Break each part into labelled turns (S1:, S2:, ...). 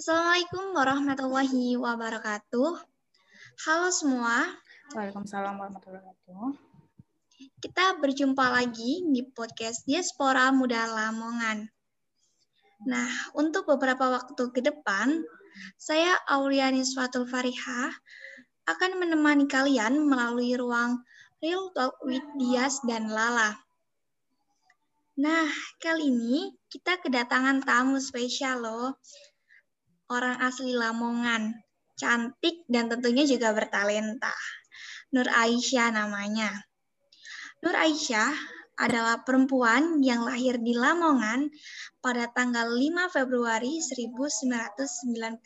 S1: Assalamualaikum warahmatullahi wabarakatuh. Halo semua.
S2: Waalaikumsalam warahmatullahi wabarakatuh.
S1: Kita berjumpa lagi di podcast Diaspora Muda Lamongan. Nah, untuk beberapa waktu ke depan, saya Auliani Swatul Fariha akan menemani kalian melalui ruang Real Talk with Dias dan Lala. Nah, kali ini kita kedatangan tamu spesial loh. Orang asli Lamongan, cantik dan tentunya juga bertalenta. Nur Aisyah namanya. Nur Aisyah adalah perempuan yang lahir di Lamongan pada tanggal 5 Februari 1997.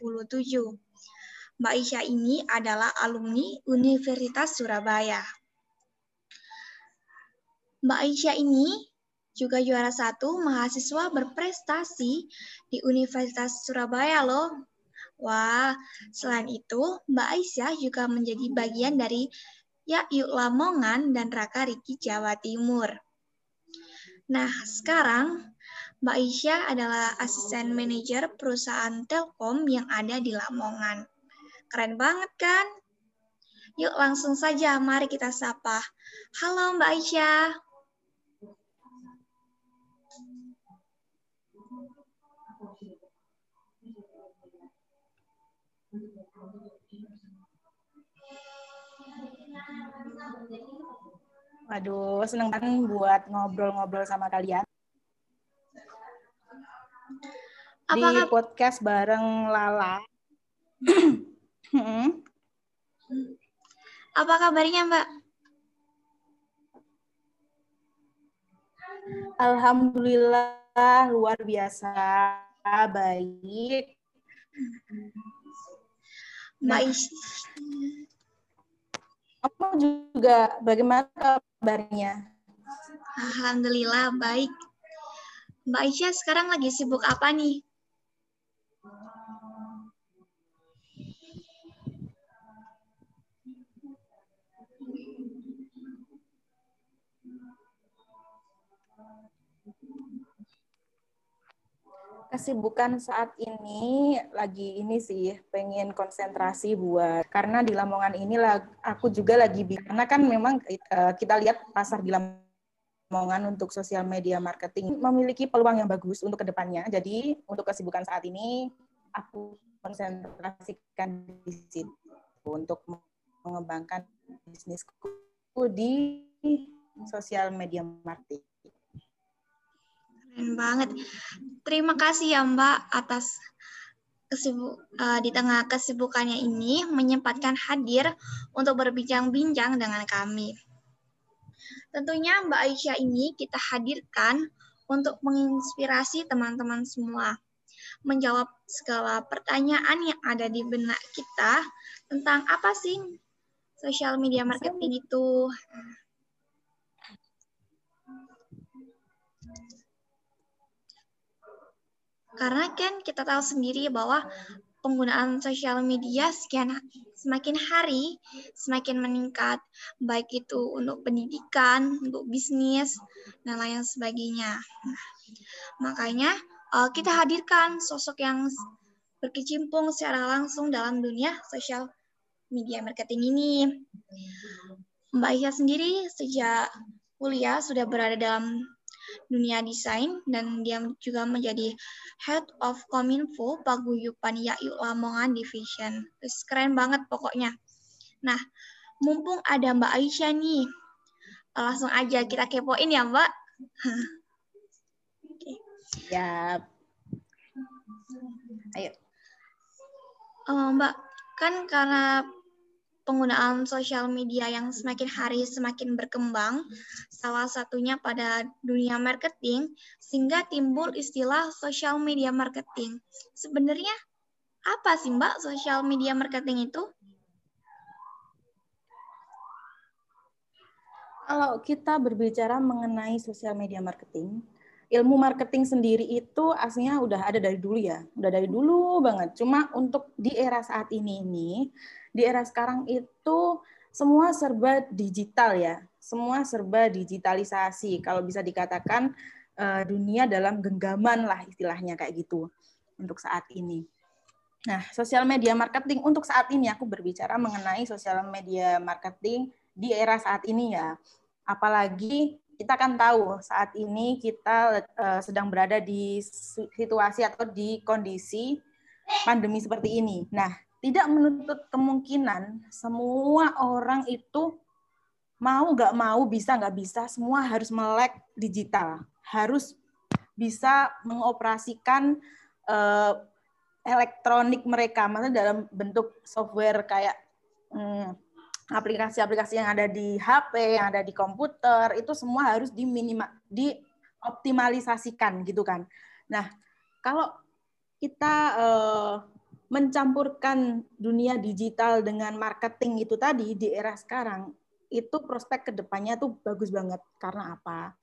S1: Mbak Aisyah ini adalah alumni Universitas Surabaya. Mbak Aisyah ini juga juara satu mahasiswa berprestasi di Universitas Surabaya loh. Wah, selain itu Mbak Aisyah juga menjadi bagian dari Ya Yuk Lamongan dan Raka Riki Jawa Timur. Nah, sekarang Mbak Aisyah adalah asisten manajer perusahaan Telkom yang ada di Lamongan. Keren banget kan? Yuk langsung saja, mari kita sapa. Halo Mbak Aisyah.
S2: Waduh, seneng banget buat ngobrol-ngobrol sama kalian. Apakah... Di podcast bareng Lala.
S1: Apa kabarnya, Mbak?
S2: Alhamdulillah, luar biasa. Baik.
S1: Mbak
S2: nah, Kamu juga bagaimana kabarnya?
S1: Alhamdulillah baik. Mbak Aisyah sekarang lagi sibuk apa nih?
S2: Kesibukan saat ini lagi ini sih pengen konsentrasi buat karena di Lamongan ini aku juga lagi karena kan memang uh, kita lihat pasar di Lamongan untuk sosial media marketing memiliki peluang yang bagus untuk ke depannya. Jadi untuk kesibukan saat ini aku konsentrasikan di situ untuk mengembangkan bisnisku di sosial media marketing.
S1: Keren banget. Terima kasih ya Mbak atas kesibuk, uh, di tengah kesibukannya ini menyempatkan hadir untuk berbincang-bincang dengan kami. Tentunya Mbak Aisyah ini kita hadirkan untuk menginspirasi teman-teman semua, menjawab segala pertanyaan yang ada di benak kita tentang apa sih social media marketing itu. Karena kan kita tahu sendiri bahwa penggunaan sosial media sekian semakin hari semakin meningkat, baik itu untuk pendidikan, untuk bisnis, dan lain sebagainya. Makanya uh, kita hadirkan sosok yang berkecimpung secara langsung dalam dunia sosial media marketing ini. Mbak Isya sendiri sejak kuliah sudah berada dalam dunia desain dan dia juga menjadi Head of Kominfo Paguyupan Yayu Lamongan Division. Terus keren banget pokoknya. Nah, mumpung ada Mbak Aisyah nih, langsung aja kita kepoin ya Mbak.
S2: Siap. Ayo.
S1: Uh, Mbak, kan karena penggunaan sosial media yang semakin hari semakin berkembang, salah satunya pada dunia marketing, sehingga timbul istilah social media marketing. Sebenarnya apa sih Mbak social media marketing itu?
S2: Kalau kita berbicara mengenai social media marketing, ilmu marketing sendiri itu aslinya udah ada dari dulu ya, udah dari dulu banget. Cuma untuk di era saat ini ini di era sekarang itu semua serba digital ya, semua serba digitalisasi. Kalau bisa dikatakan uh, dunia dalam genggaman lah istilahnya kayak gitu untuk saat ini. Nah, sosial media marketing untuk saat ini aku berbicara mengenai sosial media marketing di era saat ini ya. Apalagi kita kan tahu saat ini kita uh, sedang berada di situasi atau di kondisi pandemi seperti ini. Nah, tidak menuntut kemungkinan semua orang itu mau nggak mau bisa nggak bisa semua harus melek digital, harus bisa mengoperasikan uh, elektronik mereka, maksudnya dalam bentuk software kayak hmm, aplikasi-aplikasi yang ada di HP, yang ada di komputer, itu semua harus diminima, dioptimalisasikan gitu kan. Nah, kalau kita uh, mencampurkan dunia digital dengan marketing itu tadi di era sekarang, itu prospek ke depannya tuh bagus banget. Karena apa?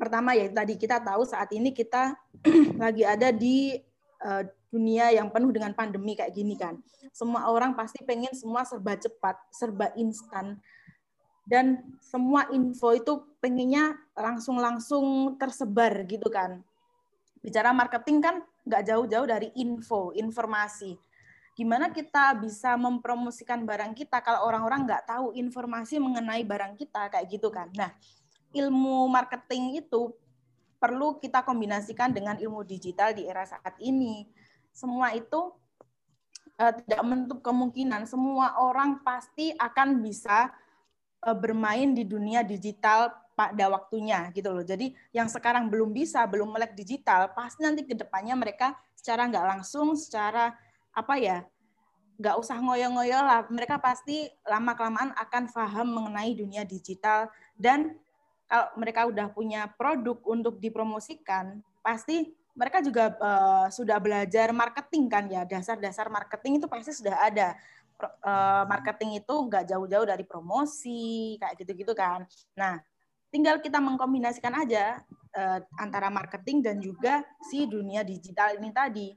S2: Pertama ya tadi kita tahu saat ini kita lagi ada di uh, dunia yang penuh dengan pandemi kayak gini kan. Semua orang pasti pengen semua serba cepat, serba instan. Dan semua info itu pengennya langsung-langsung tersebar gitu kan. Bicara marketing kan nggak jauh-jauh dari info, informasi. Gimana kita bisa mempromosikan barang kita kalau orang-orang nggak tahu informasi mengenai barang kita kayak gitu kan. Nah, ilmu marketing itu perlu kita kombinasikan dengan ilmu digital di era saat ini semua itu uh, tidak menutup kemungkinan semua orang pasti akan bisa uh, bermain di dunia digital pada waktunya gitu loh. Jadi yang sekarang belum bisa, belum melek digital, pasti nanti ke depannya mereka secara nggak langsung, secara apa ya, nggak usah ngoyo-ngoyo lah. Mereka pasti lama kelamaan akan paham mengenai dunia digital dan kalau mereka udah punya produk untuk dipromosikan, pasti mereka juga uh, sudah belajar marketing kan ya dasar-dasar marketing itu pasti sudah ada uh, marketing itu nggak jauh-jauh dari promosi kayak gitu-gitu kan nah tinggal kita mengkombinasikan aja uh, antara marketing dan juga si dunia digital ini tadi.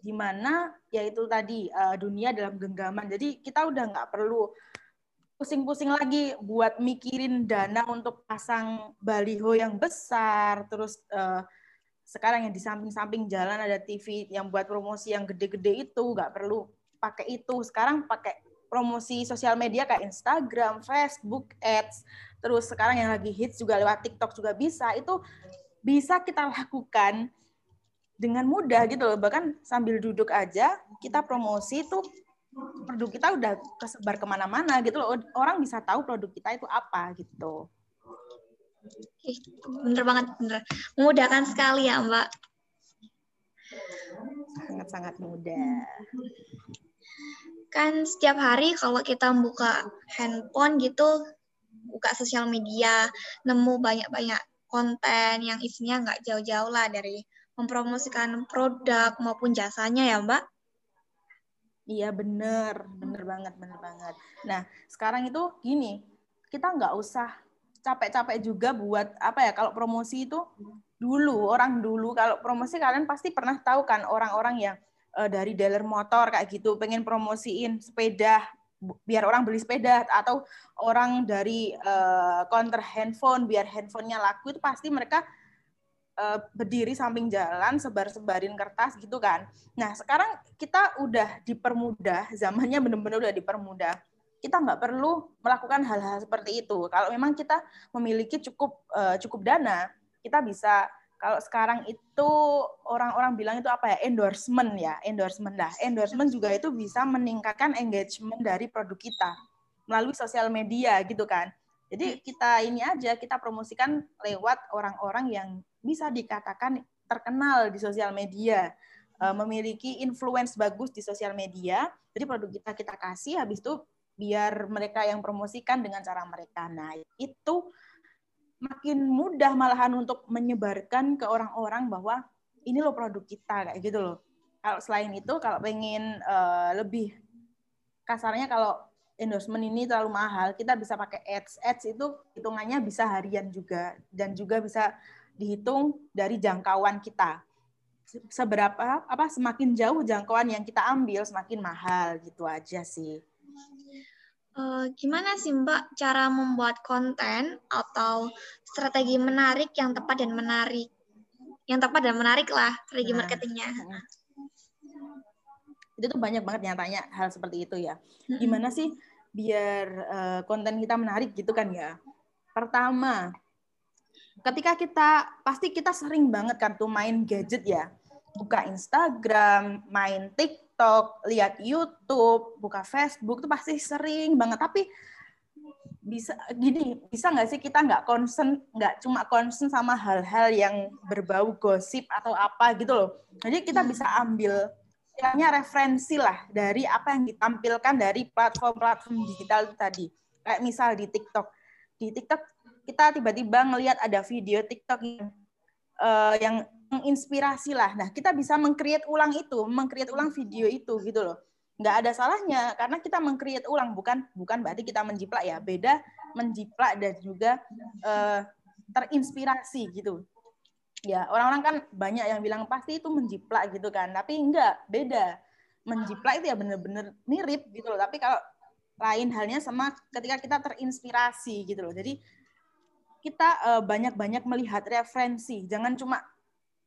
S2: Di mana yaitu tadi uh, dunia dalam genggaman. Jadi kita udah nggak perlu pusing-pusing lagi buat mikirin dana untuk pasang baliho yang besar terus uh, sekarang yang di samping-samping jalan ada TV yang buat promosi yang gede-gede itu nggak perlu pakai itu. Sekarang pakai promosi sosial media kayak Instagram, Facebook, Ads, terus sekarang yang lagi hits juga lewat TikTok juga bisa itu bisa kita lakukan dengan mudah gitu loh bahkan sambil duduk aja kita promosi itu produk kita udah kesebar ke mana-mana gitu loh orang bisa tahu produk kita itu apa gitu
S1: bener banget, bener. Memudahkan sekali ya, Mbak.
S2: Sangat-sangat mudah.
S1: Kan setiap hari kalau kita buka handphone gitu, buka sosial media, nemu banyak-banyak konten yang isinya nggak jauh-jauh lah dari mempromosikan produk maupun jasanya ya, Mbak.
S2: Iya bener, bener banget, bener banget. Nah sekarang itu gini, kita nggak usah capek-capek juga buat apa ya kalau promosi itu dulu orang dulu kalau promosi kalian pasti pernah tahu kan orang-orang yang uh, dari dealer motor kayak gitu pengen promosiin sepeda biar orang beli sepeda atau orang dari uh, counter handphone biar handphonenya laku itu pasti mereka uh, berdiri samping jalan sebar-sebarin kertas gitu kan. Nah sekarang kita udah dipermudah zamannya benar-benar udah dipermudah kita nggak perlu melakukan hal-hal seperti itu. Kalau memang kita memiliki cukup uh, cukup dana, kita bisa kalau sekarang itu orang-orang bilang itu apa ya? Endorsement ya endorsement. Lah endorsement juga itu bisa meningkatkan engagement dari produk kita melalui sosial media gitu kan. Jadi kita ini aja kita promosikan lewat orang-orang yang bisa dikatakan terkenal di sosial media eh, memiliki influence bagus di sosial media. Jadi produk kita kita kasih habis itu biar mereka yang promosikan dengan cara mereka. Nah, itu makin mudah malahan untuk menyebarkan ke orang-orang bahwa ini loh produk kita kayak gitu loh. Kalau selain itu kalau pengen uh, lebih kasarnya kalau endorsement ini terlalu mahal, kita bisa pakai ads. Ads itu hitungannya bisa harian juga dan juga bisa dihitung dari jangkauan kita. Seberapa apa semakin jauh jangkauan yang kita ambil semakin mahal gitu aja sih.
S1: Uh, gimana sih Mbak cara membuat konten atau strategi menarik yang tepat dan menarik? Yang tepat dan menarik lah strategi nah. marketingnya.
S2: itu tuh banyak banget yang tanya hal seperti itu ya gimana sih biar uh, konten kita menarik gitu kan ya pertama ketika kita pasti kita sering banget kan tuh main gadget ya buka Instagram main TikTok lihat YouTube buka Facebook tuh pasti sering banget tapi bisa gini bisa nggak sih kita nggak concern nggak cuma concern sama hal-hal yang berbau gosip atau apa gitu loh jadi kita bisa ambil istilahnya referensi lah dari apa yang ditampilkan dari platform-platform digital itu tadi. Kayak misal di TikTok. Di TikTok kita tiba-tiba ngelihat ada video TikTok yang uh, yang menginspirasi lah. Nah, kita bisa mengcreate ulang itu, mengcreate ulang video itu gitu loh. Nggak ada salahnya karena kita mengcreate ulang bukan bukan berarti kita menjiplak ya. Beda menjiplak dan juga uh, terinspirasi gitu ya orang-orang kan banyak yang bilang pasti itu menjiplak gitu kan tapi enggak beda menjiplak itu ya bener-bener mirip gitu loh tapi kalau lain halnya sama ketika kita terinspirasi gitu loh jadi kita uh, banyak-banyak melihat referensi jangan cuma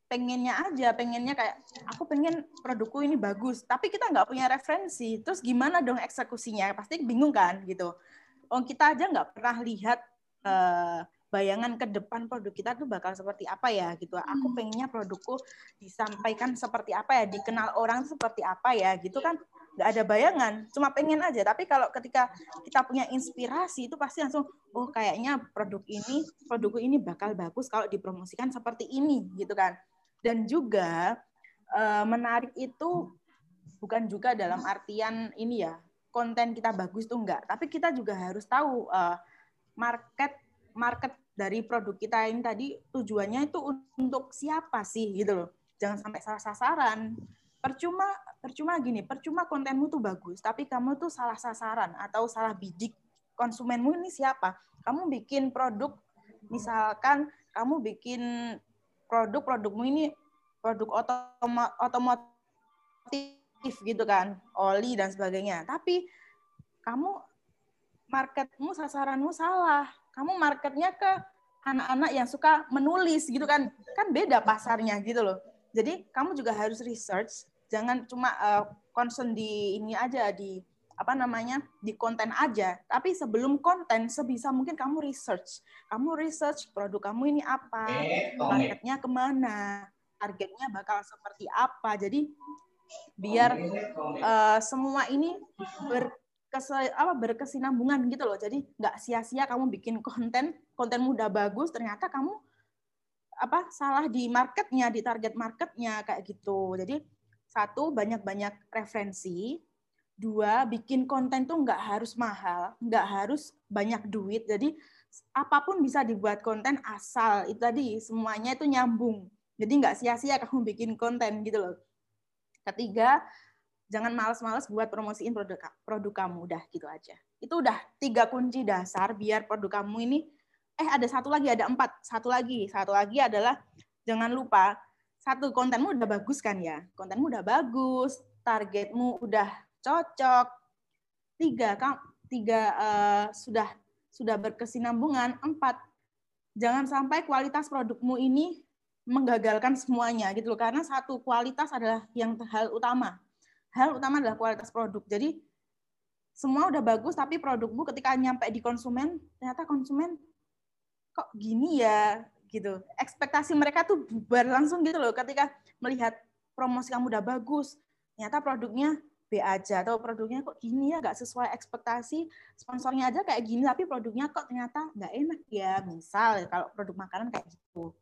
S2: pengennya aja pengennya kayak aku pengen produkku ini bagus tapi kita nggak punya referensi terus gimana dong eksekusinya pasti bingung kan gitu oh kita aja nggak pernah lihat uh, bayangan ke depan produk kita tuh bakal seperti apa ya gitu. Aku hmm. pengennya produkku disampaikan seperti apa ya, dikenal orang seperti apa ya gitu kan nggak ada bayangan, cuma pengen aja. Tapi kalau ketika kita punya inspirasi itu pasti langsung, oh kayaknya produk ini, produkku ini bakal bagus kalau dipromosikan seperti ini gitu kan. Dan juga eh, menarik itu bukan juga dalam artian ini ya konten kita bagus tuh enggak, tapi kita juga harus tahu uh, market market dari produk kita ini tadi tujuannya itu untuk siapa sih gitu loh. Jangan sampai salah sasaran. Percuma percuma gini, percuma kontenmu tuh bagus, tapi kamu tuh salah sasaran atau salah bidik. Konsumenmu ini siapa? Kamu bikin produk misalkan kamu bikin produk produkmu ini produk otomotif gitu kan, oli dan sebagainya. Tapi kamu marketmu sasaranmu salah. Kamu marketnya ke anak-anak yang suka menulis gitu kan. Kan beda pasarnya gitu loh. Jadi kamu juga harus research jangan cuma uh, concern di ini aja di apa namanya di konten aja. Tapi sebelum konten sebisa mungkin kamu research. Kamu research produk kamu ini apa marketnya ke mana targetnya bakal seperti apa. Jadi biar uh, semua ini ber, apa berkesinambungan gitu loh. Jadi nggak sia-sia kamu bikin konten, konten mudah bagus, ternyata kamu apa salah di marketnya, di target marketnya kayak gitu. Jadi satu banyak-banyak referensi, dua bikin konten tuh nggak harus mahal, nggak harus banyak duit. Jadi apa pun bisa dibuat konten asal itu tadi semuanya itu nyambung. Jadi nggak sia-sia kamu bikin konten gitu loh. Ketiga, jangan males-males buat promosiin produk produk kamu udah gitu aja itu udah tiga kunci dasar biar produk kamu ini eh ada satu lagi ada empat satu lagi satu lagi adalah jangan lupa satu kontenmu udah bagus kan ya kontenmu udah bagus targetmu udah cocok. Tiga tiga uh, sudah sudah berkesinambungan. Empat jangan sampai kualitas produkmu ini menggagalkan semuanya gitu loh. Karena satu kualitas adalah yang hal utama. Hal utama adalah kualitas produk. Jadi semua udah bagus tapi produkmu ketika nyampe di konsumen ternyata konsumen kok gini ya? gitu. Ekspektasi mereka tuh bubar langsung gitu loh. Ketika melihat promosi kamu udah bagus, ternyata produknya Aja atau produknya kok gini ya nggak sesuai ekspektasi sponsornya aja kayak gini tapi produknya kok ternyata nggak enak ya misal kalau produk makanan kayak gitu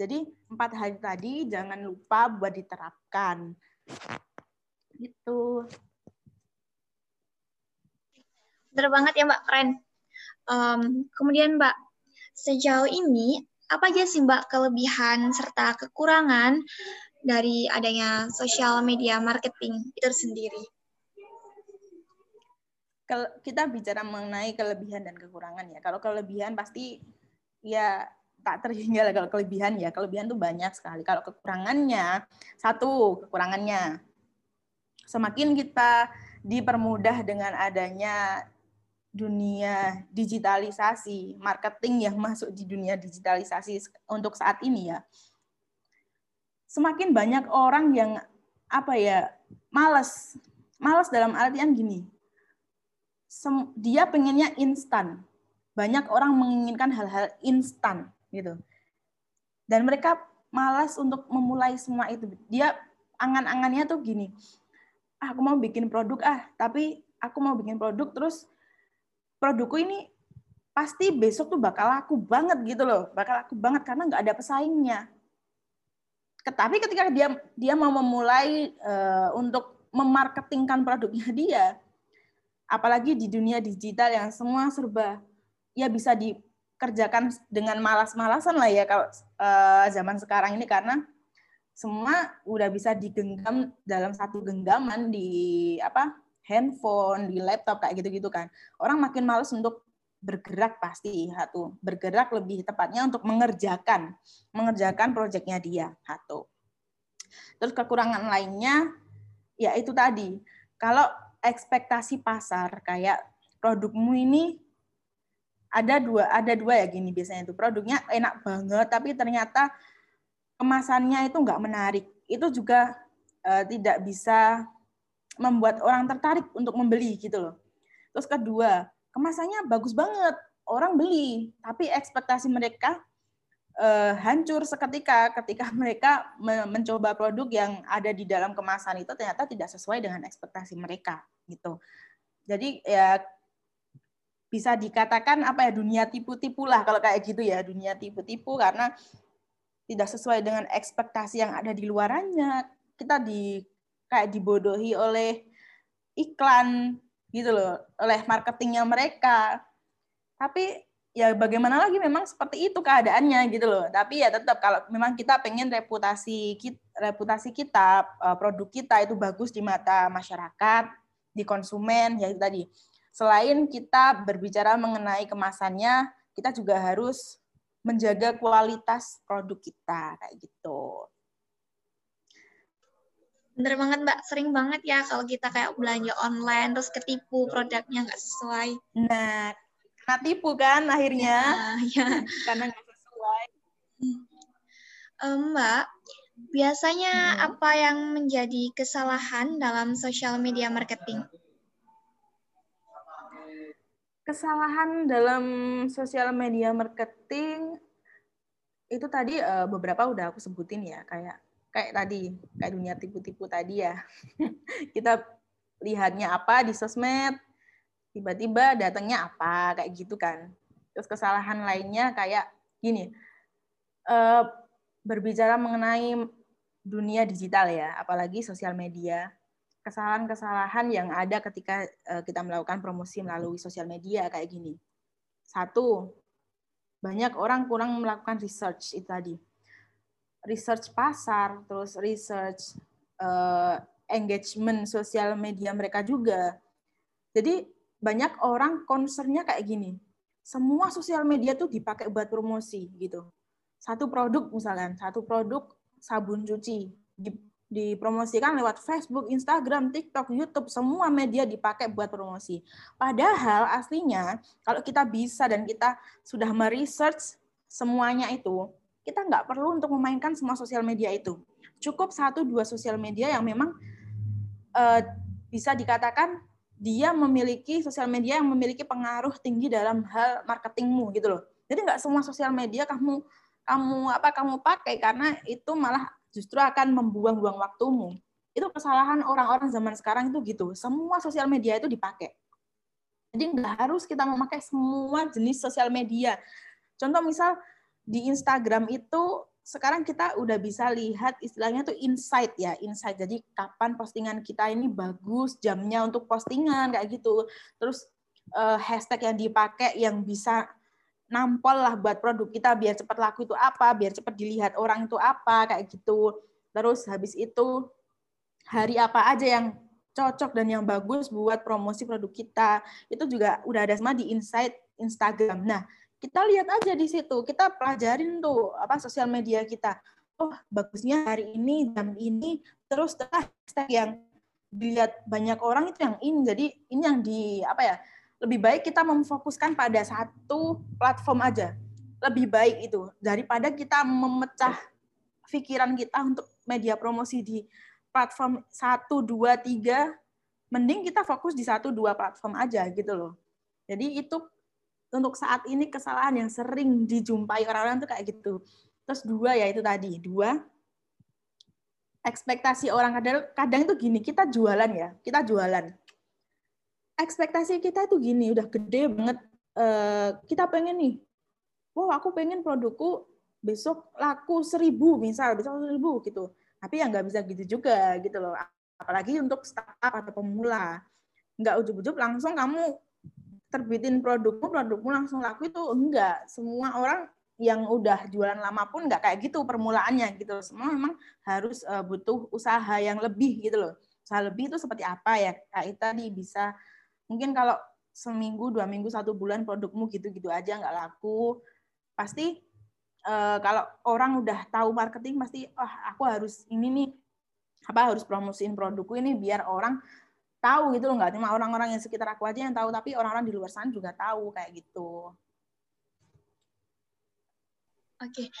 S2: jadi empat hal tadi jangan lupa buat diterapkan gitu.
S1: Bener banget ya Mbak, keren. Um, kemudian Mbak, sejauh ini apa aja sih Mbak kelebihan serta kekurangan dari adanya sosial media marketing itu sendiri?
S2: Kita bicara mengenai kelebihan dan kekurangan ya. Kalau kelebihan pasti ya tak terhingga kalau kelebihan ya. Kelebihan tuh banyak sekali. Kalau kekurangannya, satu kekurangannya semakin kita dipermudah dengan adanya dunia digitalisasi, marketing yang masuk di dunia digitalisasi untuk saat ini ya. Semakin banyak orang yang apa ya, males Malas dalam artian gini, dia pengennya instan. Banyak orang menginginkan hal-hal instan gitu. Dan mereka malas untuk memulai semua itu. Dia angan-angannya tuh gini, ah, aku mau bikin produk ah, tapi aku mau bikin produk terus produkku ini pasti besok tuh bakal laku banget gitu loh, bakal laku banget karena nggak ada pesaingnya. Tapi ketika dia dia mau memulai uh, untuk memarketingkan produknya dia, apalagi di dunia digital yang semua serba ya bisa dikerjakan dengan malas-malasan lah ya kalau uh, zaman sekarang ini karena semua udah bisa digenggam dalam satu genggaman di apa handphone, di laptop kayak gitu-gitu kan. Orang makin males untuk bergerak pasti satu, bergerak lebih tepatnya untuk mengerjakan mengerjakan proyeknya dia satu. Terus kekurangan lainnya ya itu tadi. Kalau ekspektasi pasar kayak produkmu ini ada dua ada dua ya gini biasanya itu produknya enak banget tapi ternyata kemasannya itu nggak menarik, itu juga uh, tidak bisa membuat orang tertarik untuk membeli gitu loh. Terus kedua, kemasannya bagus banget, orang beli, tapi ekspektasi mereka uh, hancur seketika ketika mereka mencoba produk yang ada di dalam kemasan itu ternyata tidak sesuai dengan ekspektasi mereka gitu. Jadi ya bisa dikatakan apa ya dunia tipu-tipu lah kalau kayak gitu ya dunia tipu-tipu karena tidak sesuai dengan ekspektasi yang ada di luarannya kita di kayak dibodohi oleh iklan gitu loh oleh marketingnya mereka. Tapi ya bagaimana lagi memang seperti itu keadaannya gitu loh. Tapi ya tetap kalau memang kita pengen reputasi kita, reputasi kita eh, produk kita itu bagus di mata masyarakat di konsumen ya tadi. Selain kita berbicara mengenai kemasannya kita juga harus menjaga kualitas produk kita kayak gitu.
S1: Bener banget Mbak, sering banget ya kalau kita kayak belanja online terus ketipu produknya nggak sesuai.
S2: Nah, kena tipu kan akhirnya.
S1: Ya, ya.
S2: Karena nggak sesuai.
S1: Mbak, biasanya hmm. apa yang menjadi kesalahan dalam social media marketing?
S2: kesalahan dalam sosial media marketing itu tadi uh, beberapa udah aku sebutin ya kayak kayak tadi kayak dunia tipu-tipu tadi ya kita lihatnya apa di sosmed tiba-tiba datangnya apa kayak gitu kan terus kesalahan lainnya kayak gini uh, berbicara mengenai dunia digital ya apalagi sosial media kesalahan-kesalahan yang ada ketika eh, kita melakukan promosi melalui sosial media kayak gini. Satu, banyak orang kurang melakukan research itu tadi. Research pasar, terus research uh, engagement sosial media mereka juga. Jadi banyak orang concernnya kayak gini. Semua sosial media tuh dipakai buat promosi gitu. Satu produk misalkan, satu produk sabun cuci dipromosikan lewat Facebook, Instagram, TikTok, YouTube, semua media dipakai buat promosi. Padahal aslinya kalau kita bisa dan kita sudah meresearch semuanya itu, kita nggak perlu untuk memainkan semua sosial media itu. Cukup satu dua sosial media yang memang uh, bisa dikatakan dia memiliki sosial media yang memiliki pengaruh tinggi dalam hal marketingmu gitu loh. Jadi nggak semua sosial media kamu kamu apa kamu pakai karena itu malah justru akan membuang-buang waktumu. Itu kesalahan orang-orang zaman sekarang itu gitu. Semua sosial media itu dipakai. Jadi nggak harus kita memakai semua jenis sosial media. Contoh misal di Instagram itu sekarang kita udah bisa lihat istilahnya tuh insight ya, insight. Jadi kapan postingan kita ini bagus, jamnya untuk postingan kayak gitu. Terus uh, hashtag yang dipakai yang bisa nampol lah buat produk kita biar cepat laku itu apa, biar cepat dilihat orang itu apa kayak gitu. Terus habis itu hari apa aja yang cocok dan yang bagus buat promosi produk kita. Itu juga udah ada semua di insight Instagram. Nah, kita lihat aja di situ. Kita pelajarin tuh apa sosial media kita. Oh, bagusnya hari ini jam ini terus hashtag yang dilihat banyak orang itu yang ini. Jadi ini yang di apa ya? lebih baik kita memfokuskan pada satu platform aja. Lebih baik itu daripada kita memecah pikiran kita untuk media promosi di platform satu dua tiga mending kita fokus di satu dua platform aja gitu loh. Jadi itu untuk saat ini kesalahan yang sering dijumpai orang-orang tuh kayak gitu. Terus dua ya itu tadi, dua ekspektasi orang kadang kadang itu gini, kita jualan ya, kita jualan. Ekspektasi kita itu gini, udah gede banget. Uh, kita pengen nih, wow aku pengen produkku besok laku seribu misal, besok seribu gitu. Tapi ya nggak bisa gitu juga gitu loh apalagi untuk startup atau pemula nggak ujub-ujub langsung kamu terbitin produkmu produkmu langsung laku itu enggak. Semua orang yang udah jualan lama pun nggak kayak gitu permulaannya gitu. Semua memang harus uh, butuh usaha yang lebih gitu loh. Usaha lebih itu seperti apa ya? Kayak tadi bisa mungkin kalau seminggu dua minggu satu bulan produkmu gitu-gitu aja nggak laku. Pasti uh, kalau orang udah tahu marketing pasti oh, aku harus ini nih apa harus promosiin produkku ini biar orang tahu gitu loh nggak cuma orang-orang yang sekitar aku aja yang tahu tapi orang-orang di luar sana juga tahu kayak gitu.
S1: Oke,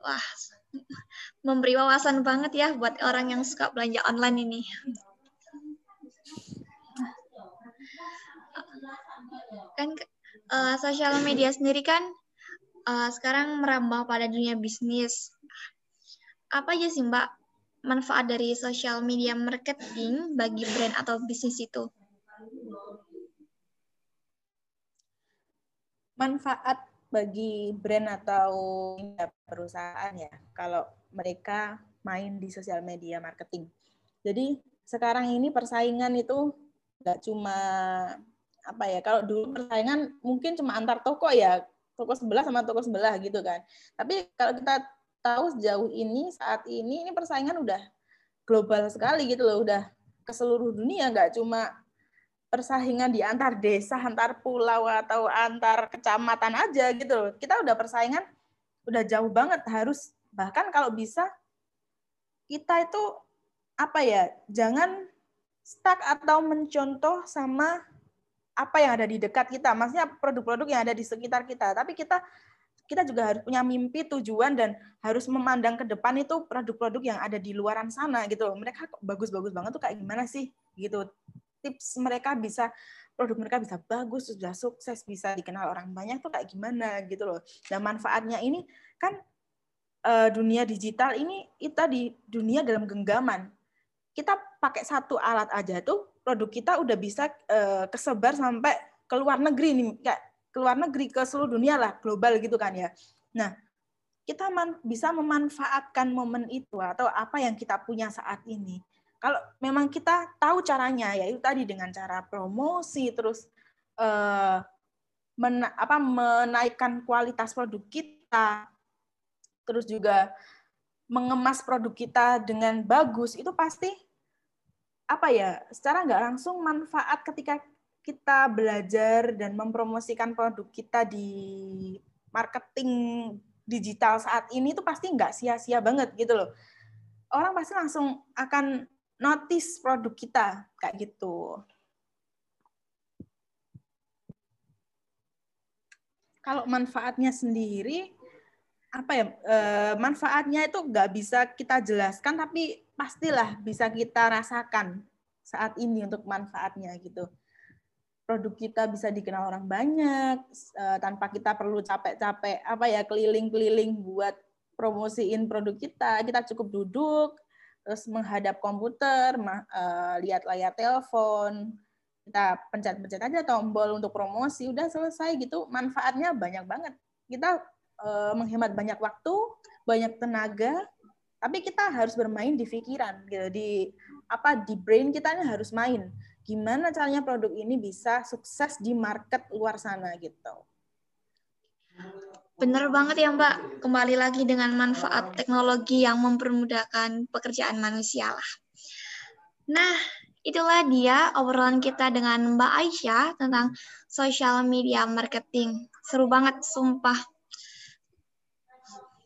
S1: wah memberi wawasan banget ya buat orang yang suka belanja online ini. Kan uh, sosial media sendiri kan uh, sekarang merambah pada dunia bisnis. Apa aja sih Mbak manfaat dari social media marketing bagi brand atau bisnis itu?
S2: Manfaat bagi brand atau perusahaan ya, kalau mereka main di sosial media marketing. Jadi sekarang ini persaingan itu nggak cuma apa ya kalau dulu persaingan mungkin cuma antar toko ya toko sebelah sama toko sebelah gitu kan tapi kalau kita tahu sejauh ini saat ini ini persaingan udah global sekali gitu loh, udah ke seluruh dunia nggak cuma persaingan di antar desa, antar pulau atau antar kecamatan aja gitu loh. Kita udah persaingan udah jauh banget harus bahkan kalau bisa kita itu apa ya jangan stuck atau mencontoh sama apa yang ada di dekat kita maksudnya produk-produk yang ada di sekitar kita tapi kita kita juga harus punya mimpi, tujuan dan harus memandang ke depan itu produk-produk yang ada di luaran sana gitu. Mereka bagus-bagus banget tuh kayak gimana sih gitu. Tips mereka bisa produk mereka bisa bagus, sudah sukses, bisa dikenal orang banyak tuh kayak gimana gitu loh. Dan manfaatnya ini kan uh, dunia digital ini kita di dunia dalam genggaman. Kita pakai satu alat aja tuh produk kita udah bisa uh, kesebar sampai ke luar negeri nih kayak ke luar negeri ke seluruh dunia lah global gitu kan ya. Nah, kita man, bisa memanfaatkan momen itu atau apa yang kita punya saat ini. Kalau memang kita tahu caranya, yaitu tadi dengan cara promosi, terus eh, men, apa, menaikkan kualitas produk kita, terus juga mengemas produk kita dengan bagus, itu pasti apa ya, secara nggak langsung manfaat ketika kita belajar dan mempromosikan produk kita di marketing digital saat ini itu pasti nggak sia-sia banget gitu loh. Orang pasti langsung akan notice produk kita kayak gitu. Kalau manfaatnya sendiri apa ya e, manfaatnya itu nggak bisa kita jelaskan tapi pastilah bisa kita rasakan saat ini untuk manfaatnya gitu produk kita bisa dikenal orang banyak uh, tanpa kita perlu capek-capek apa ya keliling-keliling buat promosiin produk kita. Kita cukup duduk terus menghadap komputer uh, lihat layar telepon kita pencet-pencet aja tombol untuk promosi udah selesai gitu. Manfaatnya banyak banget. Kita uh, menghemat banyak waktu banyak tenaga tapi kita harus bermain di pikiran gitu di apa di brain kita ini harus main gimana caranya produk ini bisa sukses di market luar sana gitu.
S1: Benar banget ya Mbak, kembali lagi dengan manfaat teknologi yang mempermudahkan pekerjaan manusia lah. Nah, itulah dia obrolan kita dengan Mbak Aisyah tentang social media marketing. Seru banget, sumpah.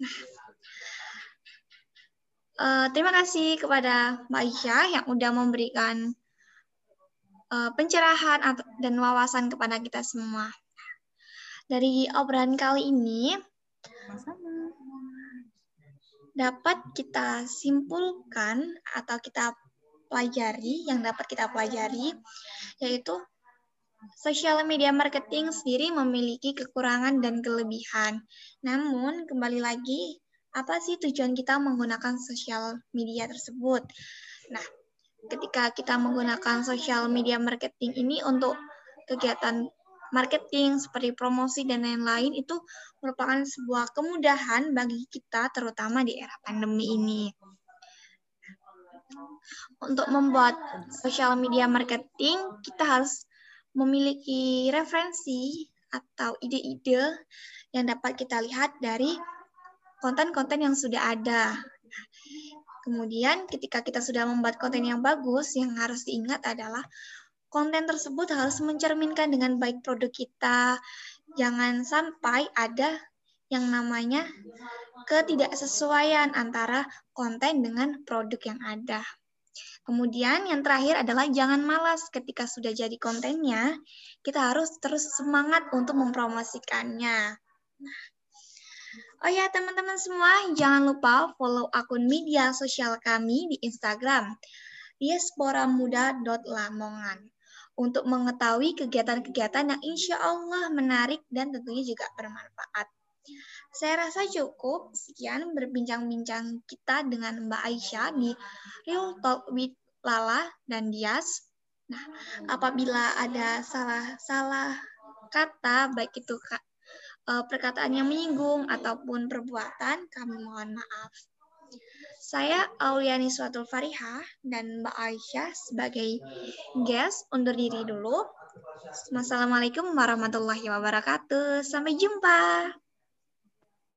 S1: Nah, uh, terima kasih kepada Mbak Aisyah yang udah memberikan uh, pencerahan dan wawasan kepada kita semua. Dari obrolan kali ini, dapat kita simpulkan atau kita pelajari, yang dapat kita pelajari, yaitu Social media marketing sendiri memiliki kekurangan dan kelebihan. Namun, kembali lagi, apa sih tujuan kita menggunakan sosial media tersebut? Nah, ketika kita menggunakan sosial media marketing ini untuk kegiatan marketing seperti promosi dan lain-lain itu merupakan sebuah kemudahan bagi kita terutama di era pandemi ini. Untuk membuat sosial media marketing, kita harus memiliki referensi atau ide-ide yang dapat kita lihat dari konten-konten yang sudah ada. Kemudian ketika kita sudah membuat konten yang bagus, yang harus diingat adalah konten tersebut harus mencerminkan dengan baik produk kita. Jangan sampai ada yang namanya ketidaksesuaian antara konten dengan produk yang ada. Kemudian yang terakhir adalah jangan malas ketika sudah jadi kontennya, kita harus terus semangat untuk mempromosikannya. Oh ya teman-teman semua, jangan lupa follow akun media sosial kami di Instagram, diasporamuda.lamongan untuk mengetahui kegiatan-kegiatan yang insya Allah menarik dan tentunya juga bermanfaat. Saya rasa cukup sekian berbincang-bincang kita dengan Mbak Aisyah di Real Talk with Lala dan Dias. Nah, apabila ada salah-salah kata, baik itu eh, perkataan yang menyinggung ataupun perbuatan, kami mohon maaf. Saya Auliani Suatul Fariha dan Mbak Aisyah sebagai guest undur diri dulu. Wassalamualaikum warahmatullahi wabarakatuh. Sampai jumpa.